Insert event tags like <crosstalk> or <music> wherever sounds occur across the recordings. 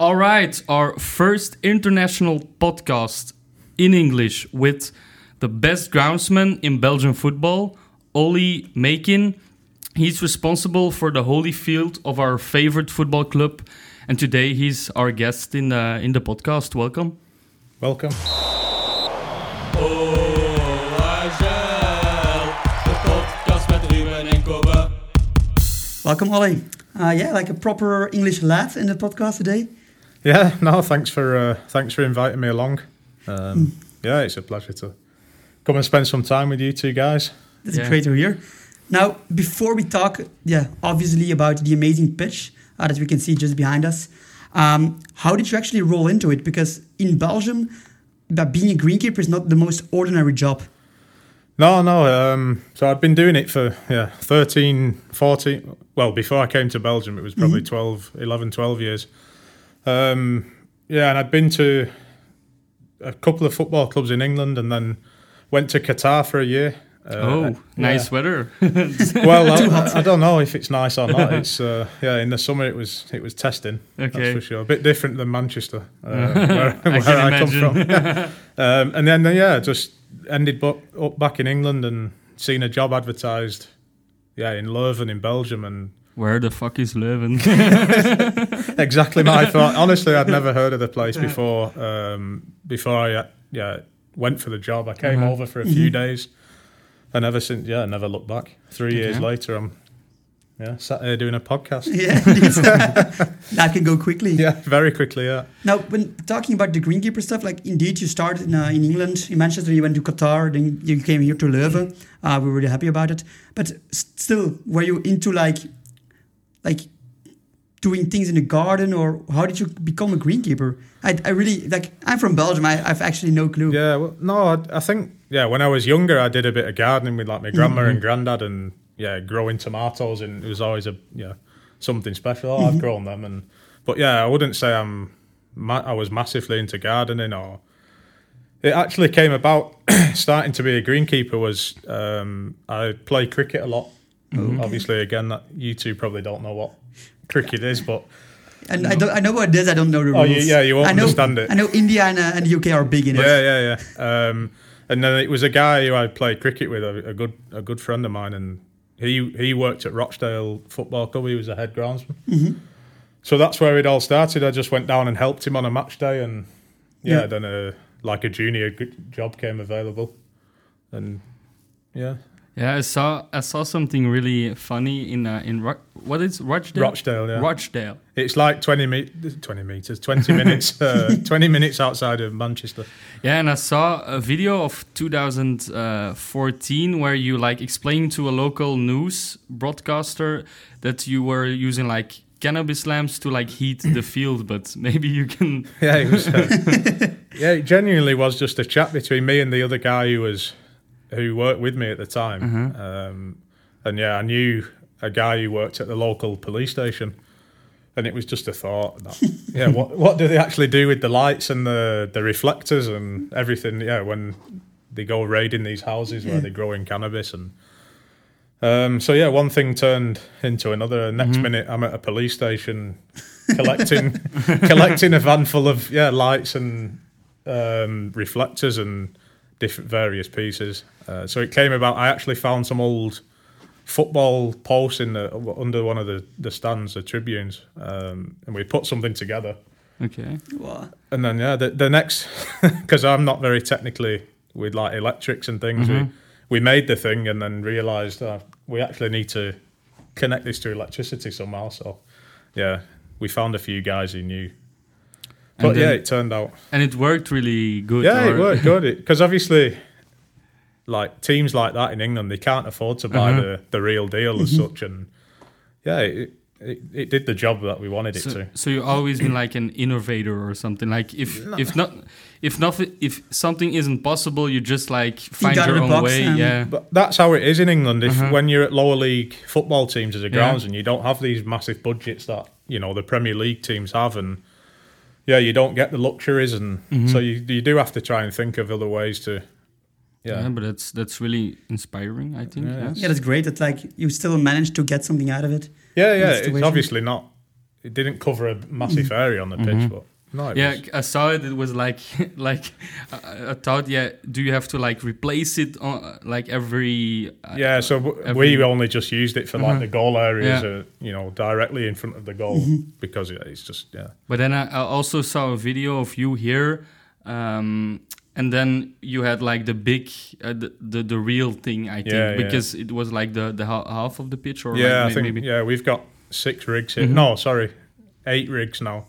All right, our first international podcast in English with the best groundsman in Belgian football, Ollie Makin. He's responsible for the holy field of our favorite football club, and today he's our guest in the, in the podcast. Welcome. Welcome. Welcome, Ollie. Uh, yeah, like a proper English lad in the podcast today. Yeah, no, thanks for uh, thanks for inviting me along. Um, yeah, it's a pleasure to come and spend some time with you two guys. That's Yeah. great to hear. Now, before we talk, yeah, obviously about the amazing pitch uh, that we can see just behind us, um, how did you actually roll into it? Because in Belgium, that being a greenkeeper is not the most ordinary job. No, no. Um, so I've been doing it for yeah 13, 14. Well, before I came to Belgium, it was probably 12, 11, 12 years. Um, yeah, and I'd been to a couple of football clubs in England, and then went to Qatar for a year. Uh, oh, nice yeah. weather. <laughs> Well, I, I don't know if it's nice or not. <laughs> It's uh, yeah. In the summer, it was it was testing. Okay. That's for sure. A bit different than Manchester, uh, <laughs> where, I where I come from. um, and then uh, yeah, just ended bu- up back in England and seen a job advertised. Yeah, in Leuven in Belgium, and Where the fuck is Leuven? <laughs> exactly my <laughs> thought. Honestly, I'd never heard of the place before. Um, before I uh, yeah went for the job, I came Uh-huh. over for a few days, and ever since yeah, I never looked back. Three years later, I'm yeah sat here doing a podcast. Yeah, <laughs> that can go quickly. Yeah, very quickly. Yeah. Now, when talking about the greenkeeper stuff, like indeed, you started in, uh, in England, in Manchester, you went to Qatar, then you came here to Leuven. Uh, we were really happy about it. But s- still, were you into like, like doing things in the garden, or how did you become a greenkeeper? I, I really like. I'm from Belgium. I, I've actually no clue. Yeah, well, no, I, I think yeah. When I was younger, I did a bit of gardening with like my grandma and granddad, and yeah, growing tomatoes, and it was always a yeah something special. Oh, I've grown them, and but yeah, I wouldn't say I'm ma- I was massively into gardening, or it actually came about <clears throat> starting to be a greenkeeper was um, I play cricket a lot. Obviously, again, that you two probably don't know what cricket is, but And I don't. I know what it is. I don't know the Oh, rules. you- yeah, you won't I know, understand it. I know India and, uh, UK are big in it. Yeah, yeah, yeah. Um, and then it was a guy who I played cricket with, a, a good a good friend of mine, and he he worked at Rochdale Football Club. He was a head groundsman. So that's where it all started. I just went down and helped him on a match day, and yeah, Yeah. then a like a junior job came available, and yeah, yeah, I saw I saw something really funny in uh, in Ro- what is Rochdale? Rochdale. Yeah, Rochdale. it's like twenty me- twenty meters, twenty minutes, uh, <laughs> twenty minutes outside of Manchester. Yeah, and I saw a video of 2014 where you like explained to a local news broadcaster that you were using like cannabis lamps to like heat the <coughs> field, but maybe you can. Yeah, it was. Uh, <laughs> yeah, it genuinely was just a chat between me and the other guy who was who worked with me at the time. Um, and yeah, I knew a guy who worked at the local police station, and it was just a thought. That, <laughs> yeah, what what do they actually do with the lights and the the reflectors and everything? Yeah, when they go raiding these houses where they're growing cannabis and. Um, so yeah, one thing turned into another. Next minute, I'm at a police station collecting <laughs> collecting a van full of yeah lights and um, reflectors and different various pieces. Uh, so it came about. I actually found some old football posts in the under one of the, the stands, the tribunes, um, and we put something together. Okay. Wow. And then yeah, the, the next <laughs> because I'm not very technically with like electrics and things. We we made the thing and then realised uh, we actually need to connect this to electricity somehow. So yeah, we found a few guys who knew. But And yeah, it turned out. And it worked really good. Yeah, or- it worked good. Because obviously, like teams like that in England, they can't afford to buy Uh-huh. the, the real deal as such. And yeah, it, it, it did the job that we wanted it So, to. so you always been like an innovator or something. Like if if not if nothing if something isn't possible, you just like find out of your own box way. and- Yeah. But that's how it is in England. If Uh-huh. when you're at lower league football teams as a Yeah. grounds and you don't have these massive budgets that you know the Premier League teams have, and yeah, you don't get the luxuries, and Mm-hmm. so you you do have to try and think of other ways to. Yeah, Yeah, but that's that's really inspiring. I think. Yeah. Yeah. Yeah, that's great. That like you still managed to get something out of it. yeah, yeah. It's obviously not. it didn't cover a massive area on the pitch, but no, it yeah, was, I saw it. It was like, <laughs> like I, I thought. Yeah, do you have to like replace it on like every? uh, yeah. So w- every- we only just used it for like Uh-huh. the goal areas, Yeah. uh, you know, directly in front of the goal because it's just yeah. But then I, I also saw a video of you here, um, and then you had like the big, uh, the, the the real thing. I think Yeah, yeah. because it was like the the half of the pitch, or yeah, like I think maybe. yeah, we've got six rigs here. Mhm. No, sorry, eight rigs now,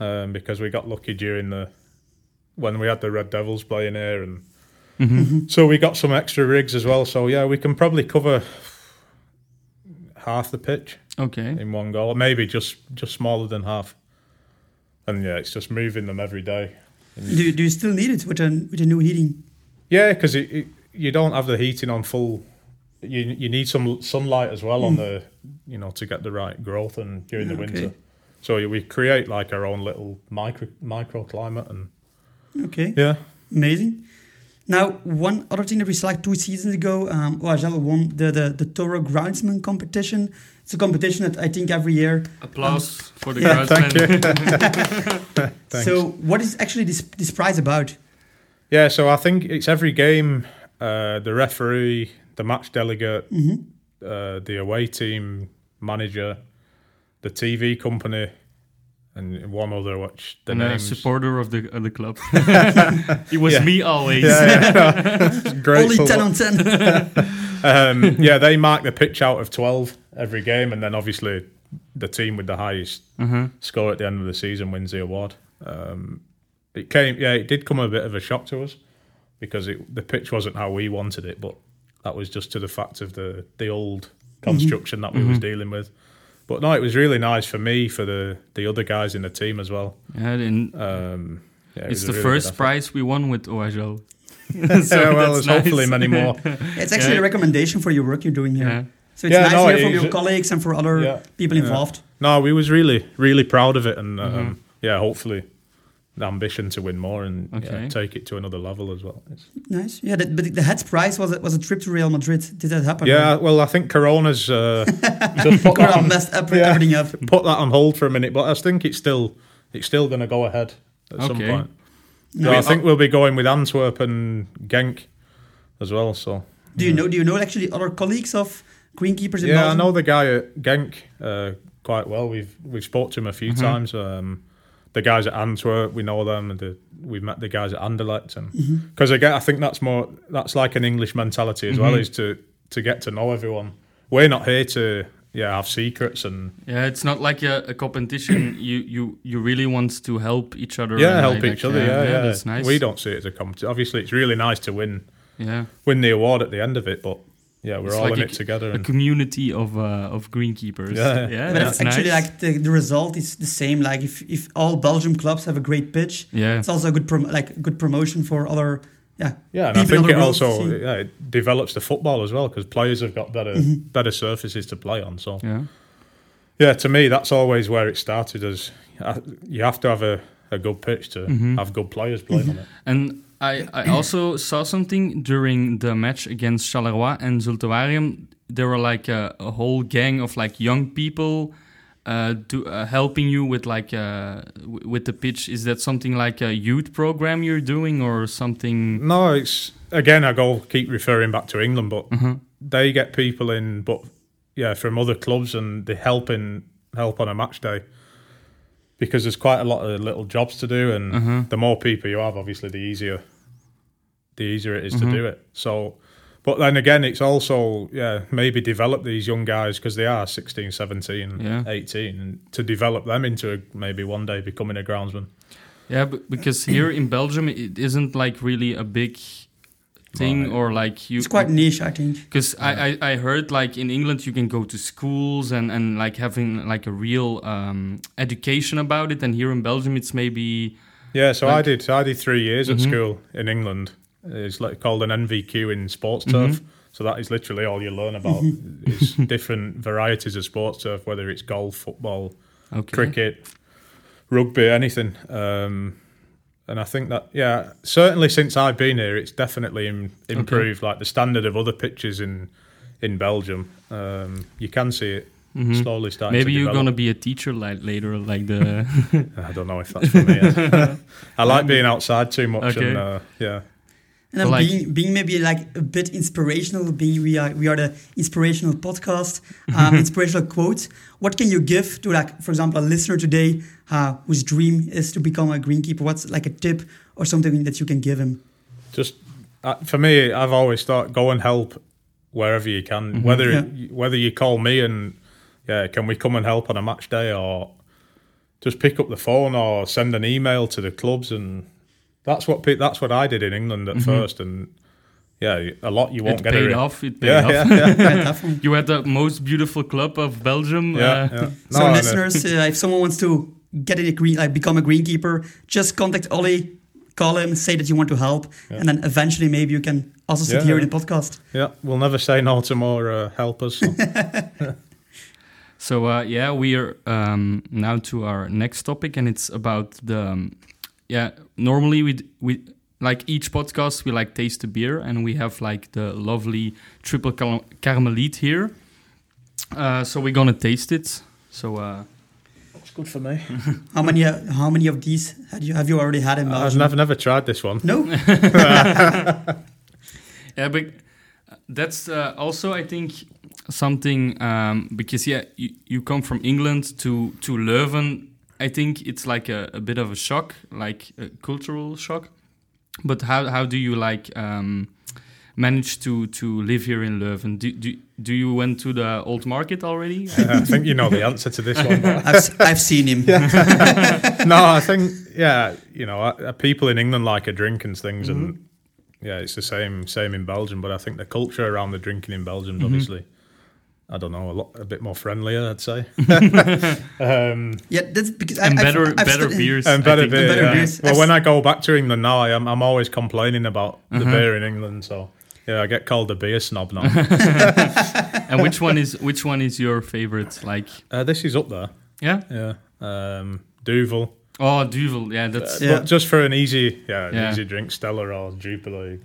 um, because we got lucky during the when we had the Red Devils playing here, and Mhm. so we got some extra rigs as well. So yeah, we can probably cover half the pitch Okay. in one goal, maybe just just smaller than half. And yeah, it's just moving them every day. Do, you- do you still need it with a with the new heating? Yeah, because it, it, you don't have the heating on full. You you need some sunlight as well on the you know to get the right growth and during the Okay. winter. So we create like our own little micro microclimate and Okay, yeah amazing. Now, one other thing that we saw like two seasons ago, um, OHL won the, the, the Toro Groundsman competition. It's a competition that I think every year. Applause for the yeah, crowdsman. <laughs> Thanks. So, what is actually this, this prize about? yeah. So I think it's every game. Uh, the referee, the match delegate, hmm uh, the away team manager, the TV company, and one other which the and a names. supporter of the of the club. <laughs> it was Yeah. me always. Yeah, yeah. <laughs> <laughs> great. Only 10 on 10. um, yeah, they mark the pitch out of 12 every game, and then obviously the team with the highest Uh-huh. score at the end of the season wins the award. Um, it came, yeah, it did come a bit of a shock to us because it, the pitch wasn't how we wanted it, but that was just to the fact of the the old construction that we was dealing with. But no, it was really nice for me, for the the other guys in the team as well. Yeah, and Um, yeah, it it's the really first prize we won with OHL. <laughs> <laughs> yeah, well, that's there's hopefully many more. <laughs> It's actually Yeah. a recommendation for your work you're doing here. Yeah. So it's Yeah, nice no, to hear it from is- your colleagues and for other Yeah. people Yeah. involved. No, we was really, really proud of it, and um, Mhm. yeah, hopefully, the ambition to win more and yeah, take it to another level as well. It's- Nice. Yeah, that, but the heads prize was a, was a trip to Real Madrid. Did that happen? yeah, well, I think Corona's uh, <laughs> just put that, Corona on, messed up Yeah. everything up. put that on hold for a minute, but I think it's still it's still going to go ahead at some point. No, So I I- think we'll be going with Antwerp and Genk as well. So Do you know? Do you know actually other colleagues of greenkeepers in yeah, I know the guy at Genk uh, quite well. We've we've spoke to him a few Mhm. times. Um, the guys at Antwerp, we know them, and the, we've met the guys at Anderlecht, and because again, I think that's more that's like an English mentality as well, Mhm. is to to get to know everyone. We're not here to yeah have secrets and Yeah, it's not like a, a competition. <coughs> you you you really want to help each other. yeah and, help like, each other. Yeah, yeah, that's nice. We don't see it as a competition. Obviously, it's really nice to win Yeah, win the award at the end of it, but yeah, we're It's all like in a- it together. a And, community of uh, of greenkeepers. Yeah. yeah, But that's it's actually nice. like the, the result is the same. Like if, if all Belgium clubs have a great pitch, yeah, it's also a good prom- like good promotion for other. Yeah, yeah, and I think it also yeah, it develops the football as well because players have got better Mm-hmm. better surfaces to play on. So yeah. Yeah, to me, that's always where it started. As uh, you have to have a, a good pitch to Mhm. have good players playing on it. And I, I also saw something during the match against Charleroi and Zulte Waregem. There were like a, a whole gang of like young people uh, do, uh, helping you with like uh, with the pitch. Is that something like a youth program you're doing or something? No, it's again. I go keep referring back to England, but Uh-huh. they get people in, but yeah, from other clubs, and they help in help on a match day because there's quite a lot of little jobs to do, and Uh-huh. the more people you have, obviously, the easier the easier it is Mhm. to do it. So. But then again, it's also, yeah, maybe develop these young guys because they are 16, 17, Yeah. 18, and to develop them into a, maybe one day becoming a groundsman. Yeah, but because here in Belgium it isn't like really a big thing Right. or like you. it's quite niche, I think. Because I, I, I heard like in England you can go to schools and, and like having like a real um, education about it, and here in Belgium it's maybe Yeah, so I Like- did. I did three years at Mhm. school in England. It's like called an NVQ in sports Mhm. turf. So that is literally all you learn about. is different varieties of sports turf, whether it's golf, football, okay. cricket, rugby, anything. Um, and I think that yeah, certainly since I've been here, it's definitely Im- improved. Like the standard of other pitches in in Belgium, um, you can see it Mhm. slowly starting. Maybe you're develop. gonna be a teacher like later, like the. <laughs> I don't know if that's for me. <laughs> I like being outside too much, Okay. and uh, yeah, And then Like- being being maybe like a bit inspirational. Being we are we are the inspirational podcast, um, <laughs> inspirational quote. What can you give to like, for example, a listener today uh, whose dream is to become a greenkeeper? What's like a tip or something that you can give him? just uh, for me, I've always thought go and help wherever you can. Mhm. Whether Yeah. whether you call me and yeah, can we come and help on a match day, or just pick up the phone or send an email to the clubs, and that's what pe- that's what I did in England at Mhm. first, and yeah, a lot you won't it get paid it. off. It paid Yeah, off. yeah, yeah. <laughs> Yeah, definitely. You had the most beautiful club of Belgium. yeah, uh, yeah. So No, and, uh, listeners, uh, if someone wants to get in a green, like become a greenkeeper, just contact Ollie, call him, say that you want to help, Yeah. and then eventually maybe you can also sit Yeah, here yeah. in the podcast. yeah, we'll never say no to more uh, helpers. so. <laughs> So uh, yeah, we are um, now to our next topic, and it's about the um, yeah. Normally we we like each podcast we like taste the beer, and we have like the lovely triple car- Karmeliet here. Uh, so we're gonna taste it. So uh, It's good for me. <laughs> How many? Uh, how many of these had you have you already had in I've never never tried this one. No. <laughs> yeah, but that's uh, also I think something um, because yeah, you, you come from England to to Leuven. I think it's like a, a bit of a shock, like a cultural shock. But how how do you like um, manage to to live here in Leuven? Do do do you went to the old market already? <laughs> I think you know the answer to this one. <laughs> I've s- I've seen him. <laughs> no, I think yeah, you know, uh, people in England like a drink and things, and yeah, it's the same same in Belgium. But I think the culture around the drinking in Belgium is obviously, I don't know, a lot a bit more friendlier, I'd say, <laughs> um, Yeah, that's because I, and I've- better I've better studied- <laughs> beers. and better think. beer. better yeah. beers. Well, I've when I go back to England now, I'm I'm always complaining about the Uh-huh. beer in England. So yeah, I get called a beer snob now. <laughs> and which one is which one is your favorite? Like uh, this is up there, yeah. yeah. Um, Duvel, Oh, Duvel. Yeah, that's Uh, Yeah. but just for an easy, yeah, an easy drink, Stella or Jupiler.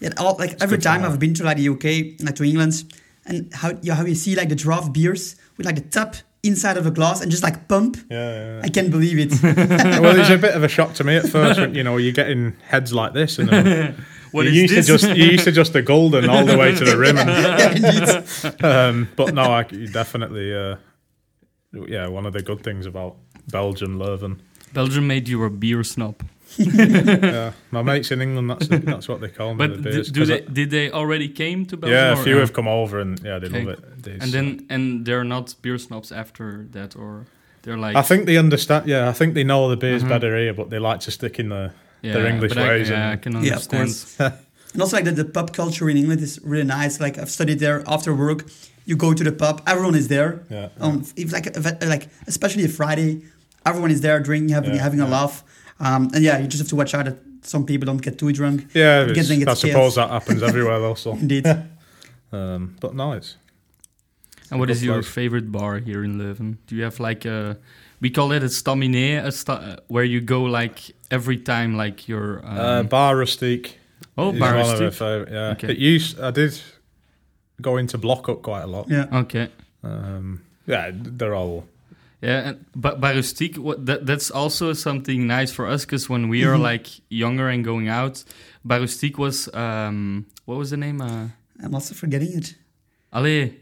Yeah, all, like every time. I've been to like the UK, like to England, and how you how you see like the draft beers with like the tap inside of a glass and just like pump. Yeah, yeah. I can't believe it. <laughs> well, it's a bit of a shock to me at first when you know you're getting heads like this, and then <laughs> what you is used this? to just you used to just the golden all the way to the rim, and, <laughs> yeah, indeed. um, but no, I definitely, uh, yeah, one of the good things about Belgium, Leuven. Belgium made you a beer snob. <laughs> yeah, my mates in England, that's that's what they call me. But the beers, do 'cause they I- did they already came to Belgium? yeah, a few uh, have come over, and yeah, they Okay. love it. They- and then and they're not beer snobs after that, or they're like I think they understand. Yeah, I think they know the beer's Mhm. better here, but they like to stick in the. yeah, their English but I, ways yeah, and- I can Yeah, of understand. <laughs> And also like the, the pub culture in England is really nice. Like I've studied there after work. You go to the pub, everyone is there. Yeah, Um, if like a- like especially a Friday, everyone is there drinking, having Yeah, having a laugh. Um, and yeah, you just have to watch out that some people don't get too drunk. yeah. Because it's- they get I scared. suppose that happens everywhere, though. So, <laughs> Indeed. <laughs> um, but no, it's And what is Good your place. favorite bar here in Leuven? Do you have like a we call it a staminet, a sta- uh, where you go like every time, like you're um, uh, Bar Rustique. oh bar one of my Rustique. yeah. Okay. It used. I did go into Block Up quite a lot. Yeah. Okay, Um, yeah, they're all. Yeah, and, but bar Rustique, what that that's also something nice for us because when we are Mhm. like younger and going out, bar Rustique was um what was the name? Uh, I'm also forgetting it. Allee.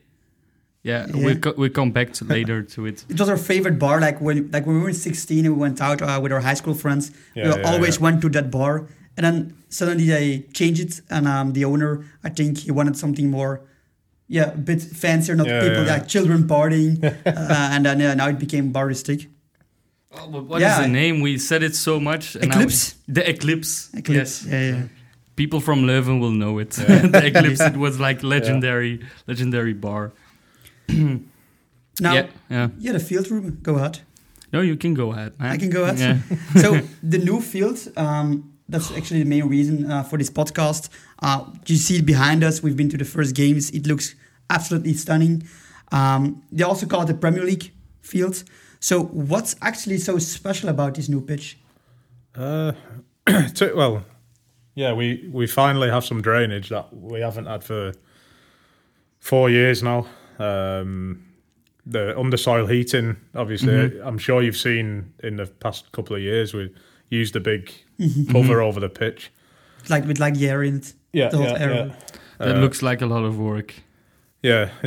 Yeah, Yeah. we co- we come back to later to it. <laughs> It was our favorite bar. Like when like when we were 16 and we went out uh, with our high school friends, Yeah, we yeah, always yeah. went to that bar. And then suddenly they changed it, and um, the owner, I think he wanted something more, yeah, a bit fancier, not Yeah, people yeah. like children partying, <laughs> uh, and then uh, now it became Bar Rustique. Oh, but what is Yeah. the name? We said it so much. and now- Eclipse? the Eclipse. Eclipse. Yes. Yeah, yeah. People from Leuven will know it. Yeah. <laughs> the Eclipse. It was like legendary, legendary bar. <clears throat> Now, yeah, yeah. yeah, the field room. Go ahead. No, you can go ahead. Man. I can go ahead. Yeah. so <laughs> the new field, um, that's actually the main reason uh, for this podcast. Uh, you see it behind us. We've been to the first games. It looks absolutely stunning. Um, they also call it the Premier League field. So what's actually so special about this new pitch? Uh, <clears throat> to, well, yeah, we we finally have some drainage that we haven't had for four years now. Um, the undersoil heating. Obviously, Mm-hmm. I'm sure you've seen in the past couple of years we used a big Mm-hmm. cover over the pitch. like with like the air. Yeah, The yeah, yeah. That Uh, looks like a lot of work. Yeah, <laughs>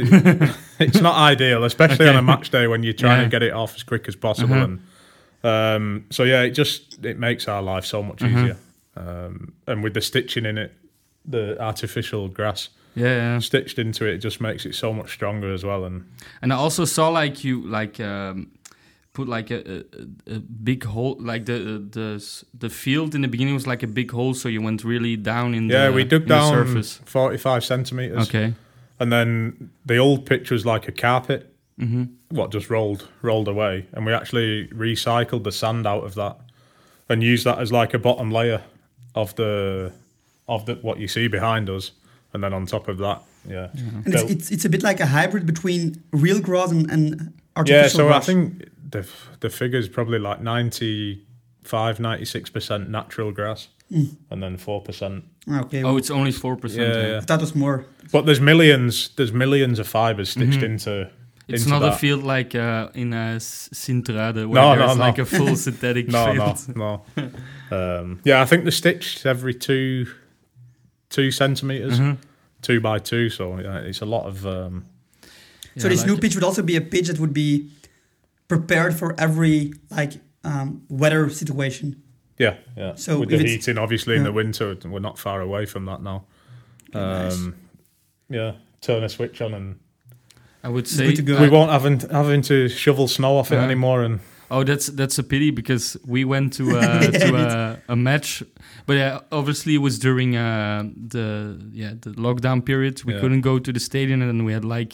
it's not ideal, especially on a match day when you're trying Yeah. to get it off as quick as possible. Uh-huh. And um, so yeah, it just it makes our life so much Uh-huh. easier. Um, and with the stitching in it, the artificial grass Yeah, yeah. stitched into it, it just makes it so much stronger as well. And And I also saw like you like um, put like a, a, a big hole, like the the the field in the beginning was like a big hole, so you went really down in yeah, the we dug in the down surface. 45 centimeters, Okay. and then the old pitch was like a carpet. hmm what just rolled rolled away and we actually recycled the sand out of that and used that as like a bottom layer of the of the what you see behind us and then on top of that yeah And it's, it's it's a bit like a hybrid between real grass and, and artificial yeah so grass. i think the the figure's probably like 95 96% natural grass Mm. and then 4% Okay. Oh, it's only four percent. Yeah, yeah. that was more. but there's millions there's millions of fibers stitched Mhm. into It's into not a field like uh, in uh, S- Sint-Truiden where No, no, there's no. like a full <laughs> synthetic no, no, field. no. Um, yeah, I think the stitch every two two centimeters, Mhm. two by two. So yeah, it's a lot of. Um, so I this like new pitch would also be a pitch that would be prepared for every like um, weather situation. yeah, yeah. So with the heating, obviously in the winter, we're not far away from that now. Nice. Um, Yeah, turn a switch on and I would say to go. we won't having having to shovel snow off it Uh-huh. anymore. And Oh, that's that's a pity because we went to uh, <laughs> Yeah, to a, a match, but yeah, obviously it was during uh, the yeah the lockdown period. We Yeah. couldn't go to the stadium, and we had like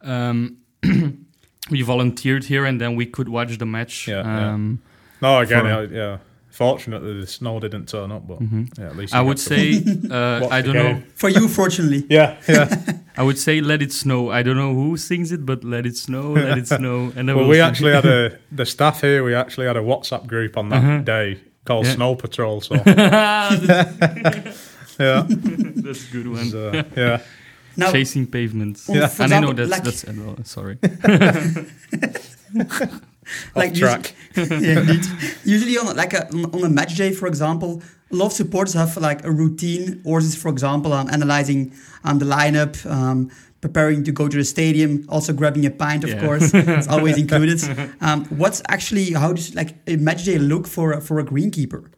um, <clears throat> <clears throat> we volunteered here, and then we could watch the match. Yeah, yeah. um, no, again, For- yeah, yeah. Fortunately, the snow didn't turn up, but mhm. yeah, at least I would say <laughs> uh, I don't know. For you, fortunately. <laughs> Yeah, yeah. <laughs> I would say let it snow. I don't know who sings it, but let it snow, let it snow, and then well, we'll we see. actually had a the staff here. We actually had a WhatsApp group on that Uh-huh. day called Yeah. Snow Patrol. So yeah, that's a good one. so, yeah, Now, Chasing pavements. um, Yeah. for and I know that's like, that's uh, sorry. <laughs> like off track. Usually, <laughs> yeah, indeed. Usually on like a on a match day, for example, a lot of supporters have like a routine. Or is for example, um, analyzing um, the lineup, um, preparing to go to the stadium, also grabbing a pint, of Yeah. course. it's always <laughs> included. Um, what's actually how does like a match day look for for a greenkeeper?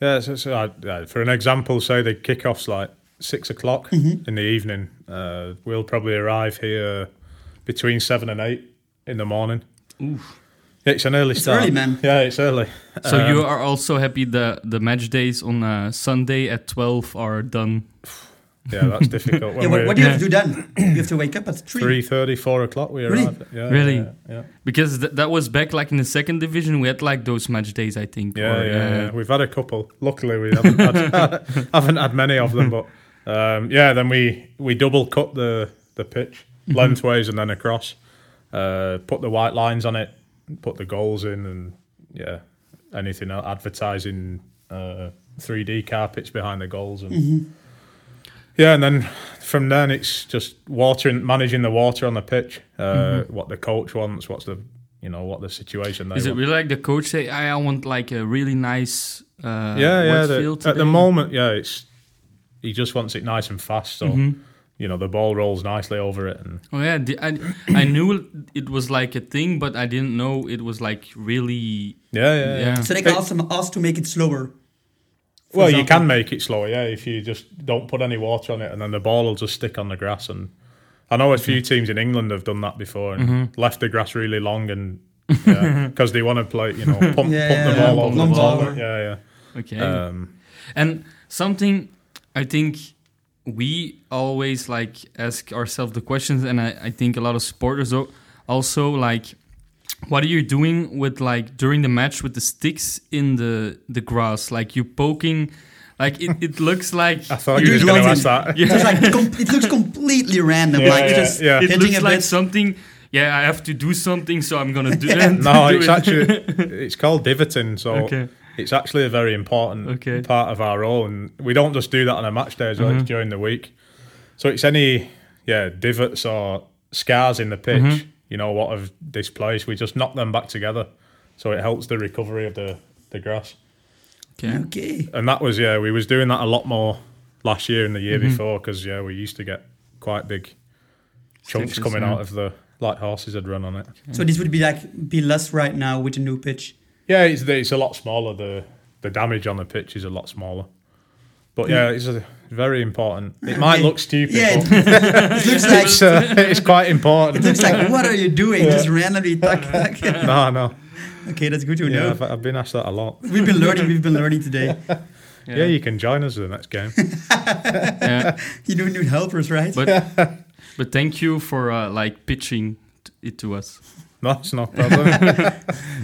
Yeah, so, so I, uh, for an example, say the kickoff's like six o'clock Mm-hmm. in the evening. Uh, we'll probably arrive here between seven and eight in the morning. Oof. It's an early It's start. early, man. Yeah, it's early. So Um, you are also happy that the match days on uh, Sunday at twelve are done. Yeah, that's difficult. <laughs> Yeah, what, what do you have to do then? you have to wake up at three. Three thirty, four o'clock. We Really? arrived. Yeah, Really? Yeah, yeah. Because th- that was back like in the second division. We had like those match days, I think. Yeah, or, yeah, uh, yeah. We've had a couple. Luckily, we haven't had, <laughs> haven't had many of them. But um, yeah, then we we double cut the the pitch Mm-hmm. lengthways and then across. Uh, put the white lines on it. Put the goals in, and yeah, anything else, advertising uh, 3D carpets behind the goals and. Mm-hmm. Yeah, and then from then it's just watering, managing the water on the pitch. Uh, What the coach wants, what's the, you know, what the situation they Is it want. really like the coach say, "I I want like a really nice uh, yeah, yeah. the- field at the moment, yeah, it's he just wants it nice and fast, so Mhm. you know the ball rolls nicely over it, and Oh yeah, I I knew it was like a thing, but I didn't know it was like really. yeah, yeah. yeah. Yeah. So they can ask them ask to make it slower. for Well, you can make it slower, yeah, if you just don't put any water on it, and then the ball will just stick on the grass. And I know a few teams in England have done that before and Mm-hmm. left the grass really long, and because <laughs> they want to play, you know, pump, Yeah, pump the ball yeah, over long the ball. ball. Yeah, yeah. Okay. Um, And something I think we always like ask ourselves the questions, and I, I think a lot of supporters also like, what are you doing with like during the match with the sticks in the the grass? Like you poking, like it, it <laughs> looks like I thought you're were going to doing- ask that. It's just like com- it looks completely random. Yeah, like yeah, just yeah. It hitting looks a like bit. something. Yeah, I have to do something, so I'm gonna do <laughs> it. No, <laughs> do it's it. actually it's called divoting. So okay. It's actually a very important Okay. part of our role, and we don't just do that on a match day as well. Mhm. It's during the week. So it's any yeah divots or scars in the pitch. Mhm. you know what have displaced. We just knock them back together, so it helps the recovery of the the grass. Okay. Okay. And that was yeah, we was doing that a lot more last year and the year Mhm. before because yeah, we used to get quite big chunks Stitches, coming yeah. out of the like horses had run on it. So this would be like be less right now with the new pitch. Yeah, it's it's a lot smaller. The the damage on the pitch is a lot smaller. But yeah, it's a, very important. It might Okay. look stupid, Yeah, it, it looks like <laughs> it's, uh, it's quite it important. looks like what are you doing? Just randomly <laughs> tuck, tuck. no, no. Okay, that's good to Yeah, know. I've, I've been asked that a lot. We've been learning. We've been learning today. <laughs> Yeah, you can join us for the next game. yeah. You don't need helpers, right? But but thank you for uh, like pitching it to us. No, it's no problem.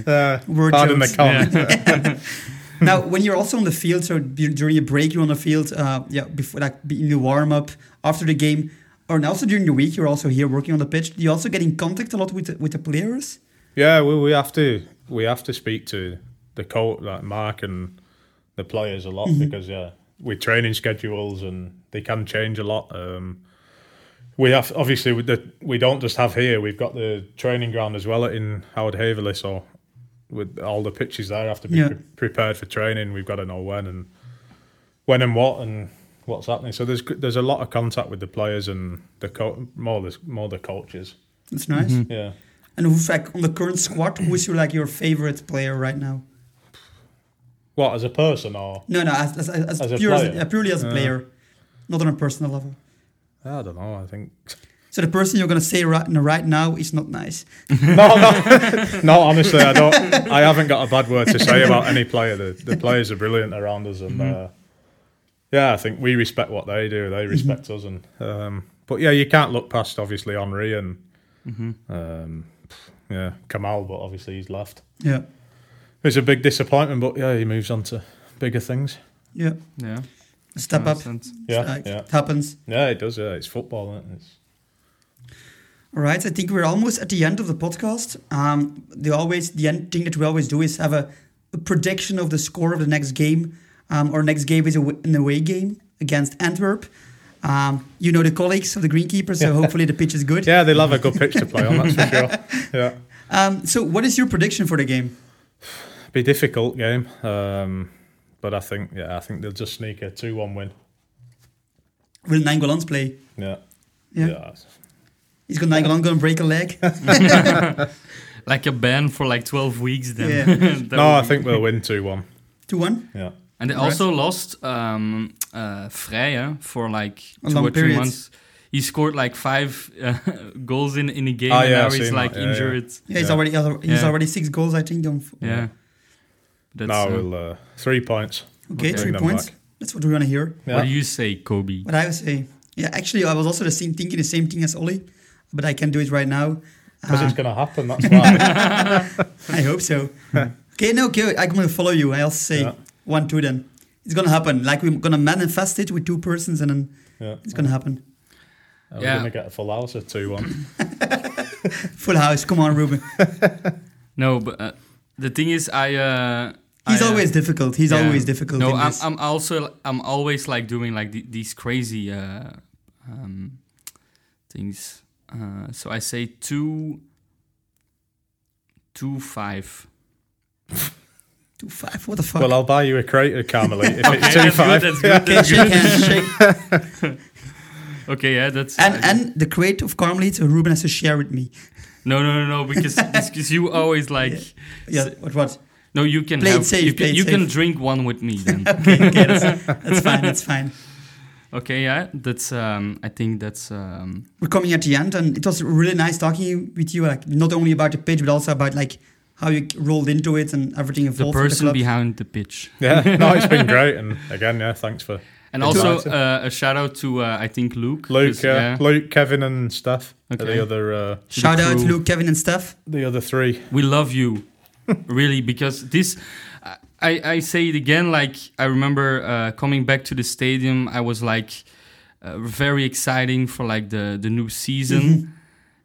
uh, Word pardon the jokes. comment. <laughs> now, when you're also on the field, so during a break, you're on the field. Uh, yeah, before like in the warm up, after the game, or also during the week, you're also here working on the pitch. Do you also get in contact a lot with the, with the players? Yeah, we, we have to we have to speak to the coach, like Mark and the players a lot because yeah, with training schedules and they can change a lot. Um, we have obviously with the we don't just have here. We've got the training ground as well in Oud-Heverlee, so with all the pitches there have to be Yeah. pre- prepared for training. We've got to know when and when and what and what's happening. So there's there's a lot of contact with the players and the co- more the more the coaches. That's nice. Mhm. Yeah. And who's like on the current squad? Who is your like your favorite player right now? What as a person or No, no, as, as, as, As a pure as player? purely as a Uh. player, not on a personal level. I don't know. I think <laughs> So the person you're gonna say right, right now is not nice. <laughs> no, no, <laughs> no. Honestly, I don't. I haven't got a bad word to say about any player. The, the players are brilliant around us, and uh, yeah, I think we respect what they do. They respect us, and um, but yeah, you can't look past obviously Henry and hmm um, yeah Kamal, but obviously he's left. Yeah, It's a big disappointment, but yeah, he moves on to bigger things. yeah. Yeah. Step up. Understand. Yeah, Like, yeah, It happens. yeah. It does. Yeah, it's football. Isn't it? It's, All right, I think we're almost at the end of the podcast. Um, the always the end thing that we always do is have a, a prediction of the score of the next game. Um, our next game is a, w- an away game against Antwerp. Um, you know the colleagues of the greenkeeper, so hopefully the pitch is good. <laughs> yeah, they love a good pitch to play on. That's for <laughs> sure. Yeah. Um, so, what is your prediction for the game? be a difficult game. Um, but I think, yeah, I think they'll just sneak a two-one win. Will Nangolan's play? Yeah, Yeah, he's got Nangolan going to break a leg. <laughs> <laughs> Like a ban for like 12 weeks then. Yeah. <laughs> No, I think we'll win two-one. Two one. Yeah, And they Right. also lost um, uh, Freya for like A two or three period. months. He scored like five uh, goals in, in a game, Ah, and yeah, now I've he's like that, yeah, yeah. injured. Yeah, he's Yeah. already he's Yeah. already six goals, I think. On Yeah. That's, no, uh, we'll uh, three points. okay, Okay. three points. back. That's what we want to hear. What do you say, Kobe? What I would say, yeah, actually, I was also the same thinking the same thing as Ollie, but I can do it right now. Because Uh, it's going to happen. That's <laughs> why. I hope so. okay, no, okay, I'm gonna follow you. I'll say Yeah. one, two. Then it's gonna happen. Like we're gonna manifest it with two persons, and then yeah. it's gonna happen. We're Yeah. going to get a full house of two-one. <laughs> Full house. Come on, Ruben. <laughs> No, but uh, the thing is, I. Uh, He's I, uh, always difficult. He's yeah. always difficult. No, I'm. I'm also I'm always like doing like the, these crazy uh, um, things. Uh, so I say two, two five. <laughs> two five. What the fuck? well, I'll buy you a crate of Karmeliet if it's <laughs> Okay, two-five. good. That's good. okay, <laughs> shake. Okay, yeah, that's And uh, and the crate of Karmeliet, Ruben has to share with me. no, no, no, no, because because you always like Yeah. What? What? No, you can Play it have safe, you play can it you can drink one with me then. <laughs> Okay, okay, that's, that's fine. That's fine. okay, yeah, that's um, I think that's um, we're coming at the end, and it was really nice talking with you. Like not only about the pitch, but also about like how you rolled into it and everything involved. with person the club. behind the pitch. Yeah, no, it's been great. And again, yeah, thanks for And also uh, a shout out to uh, I think Luke. Luke, 'cause, yeah, Luke, Kevin, and Steph. Okay. The other, uh, Shout the out crew. Luke, Kevin, and Steph. the other three. we love you really because this I, I say it again like i remember uh, coming back to the stadium i was like uh, very exciting for like the the new season Mhm.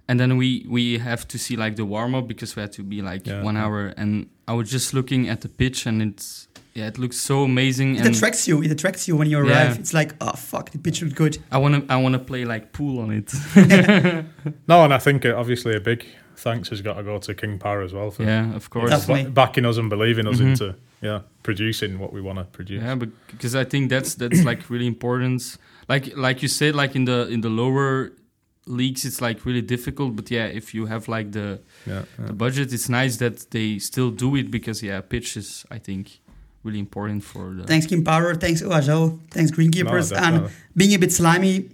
and then we we have to see like the warm up because we had to be like Yeah. one hour and i was just looking at the pitch and it's yeah it looks so amazing It and attracts you. It attracts you when you Yeah. arrive. It's like, oh fuck, the pitch looked good. i want to i want to play like pool on it <laughs> No, and I think uh, obviously a big thanks has got to go to King Power as well for Yeah, of course. Definitely. backing us and believing us Mhm. into yeah producing what we want to produce. Yeah, because I think that's that's like really important. Like like you said, like in the in the lower leagues, it's like really difficult. But yeah, if you have like the Yeah, yeah. the budget, it's nice that they still do it because yeah, pitch is I think really important for the. Thanks, King Power. Thanks, OHL. Thanks, Greenkeepers. No, and definitely. being a bit slimy,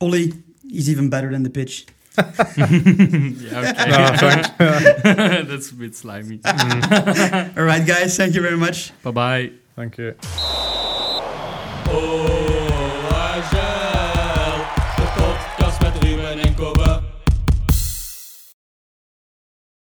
Ollie is even better than the pitch. <laughs> yeah, okay. No, thanks. <laughs> that's a bit slimy. All right, guys. Thank you very much. bye bye. Thank you. Oh.